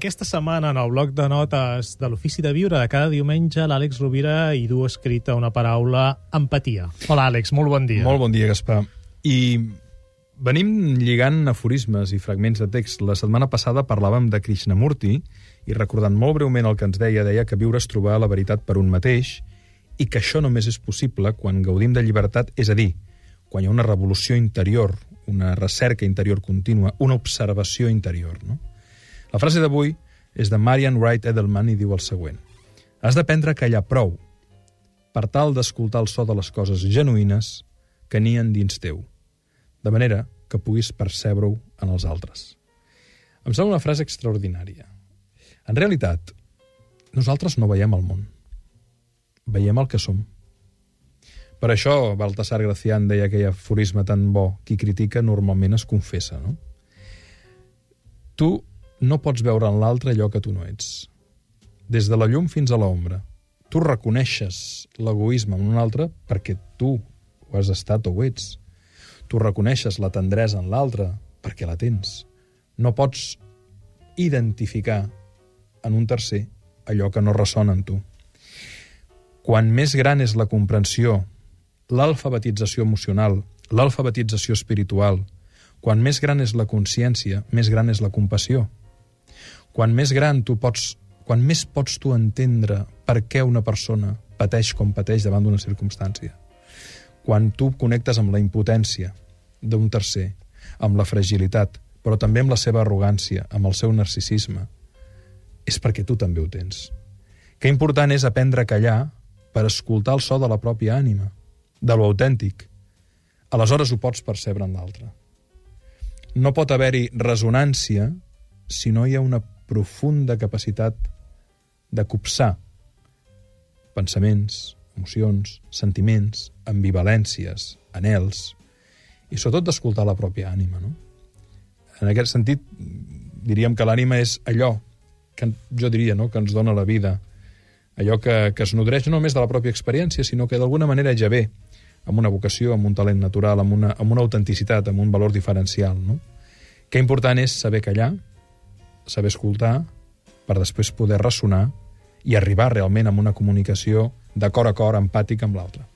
Aquesta setmana, en el bloc de notes de l'Ofici de Viure de cada diumenge, l'Àlex Rovira hi du escrita una paraula empatia. Hola, Àlex, molt bon dia. Molt bon dia, Gaspar. I venim lligant aforismes i fragments de text. La setmana passada parlàvem de Krishnamurti i recordant molt breument el que ens deia, deia que viure és trobar la veritat per un mateix i que això només és possible quan gaudim de llibertat, és a dir, quan hi ha una revolució interior, una recerca interior contínua, una observació interior, no? La frase d'avui és de Marian Wright Edelman i diu el següent. Has d'aprendre a callar prou per tal d'escoltar el so de les coses genuïnes que nien dins teu, de manera que puguis percebre-ho en els altres. Em sembla una frase extraordinària. En realitat, nosaltres no veiem el món. Veiem el que som. Per això Baltasar Gracián deia aquell aforisme tan bo, qui critica normalment es confessa, no? Tu no pots veure en l'altre allò que tu no ets. Des de la llum fins a l'ombra. Tu reconeixes l'egoisme en un altre perquè tu ho has estat o ho ets. Tu reconeixes la tendresa en l'altre perquè la tens. No pots identificar en un tercer allò que no ressona en tu. Quan més gran és la comprensió, l'alfabetització emocional, l'alfabetització espiritual, quan més gran és la consciència, més gran és la compassió. Quan més gran tu pots, quan més pots tu entendre per què una persona pateix com pateix davant d'una circumstància. Quan tu connectes amb la impotència d'un tercer, amb la fragilitat, però també amb la seva arrogància, amb el seu narcisisme, és perquè tu també ho tens. Que important és aprendre a callar per escoltar el so de la pròpia ànima, de lo autèntic. Aleshores ho pots percebre en l'altre. No pot haver-hi resonància si no hi ha una profunda capacitat de copsar pensaments, emocions, sentiments, ambivalències, anels, i sobretot d'escoltar la pròpia ànima. No? En aquest sentit, diríem que l'ànima és allò que jo diria no? que ens dona la vida, allò que, que es nodreix no només de la pròpia experiència, sinó que d'alguna manera ja ve amb una vocació, amb un talent natural, amb una, amb una autenticitat, amb un valor diferencial. No? Que important és saber callar, saber escoltar, per després poder ressonar i arribar realment a una comunicació de cor a cor empàtic amb l'altre.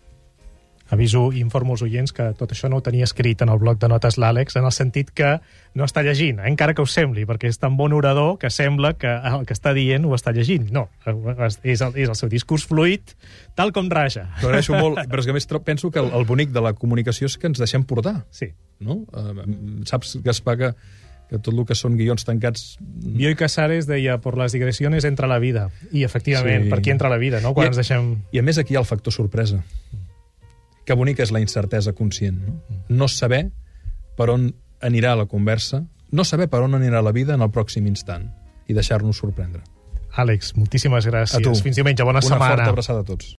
Aviso i informo els oients que tot això no ho tenia escrit en el bloc de notes l'Àlex, en el sentit que no està llegint, eh? encara que ho sembli, perquè és tan bon orador que sembla que el que està dient ho està llegint. No, és el, és el seu discurs fluid, tal com raja. T'ho agraeixo molt, però és que més penso que el, el bonic de la comunicació és que ens deixem portar. Sí. No? Uh, saps, Gaspar, que que tot el que són guions tancats... Bioy Casares deia, por las digressiones entra la vida. I, efectivament, sí. per aquí entra la vida, no? Quan I, ens deixem... I a més aquí hi ha el factor sorpresa. Que bonica és la incertesa conscient, no? No saber per on anirà la conversa, no saber per on anirà la vida en el pròxim instant i deixar-nos sorprendre. Àlex, moltíssimes gràcies. A tu. Fins diumenge, bona Una setmana. Una forta abraçada a tots.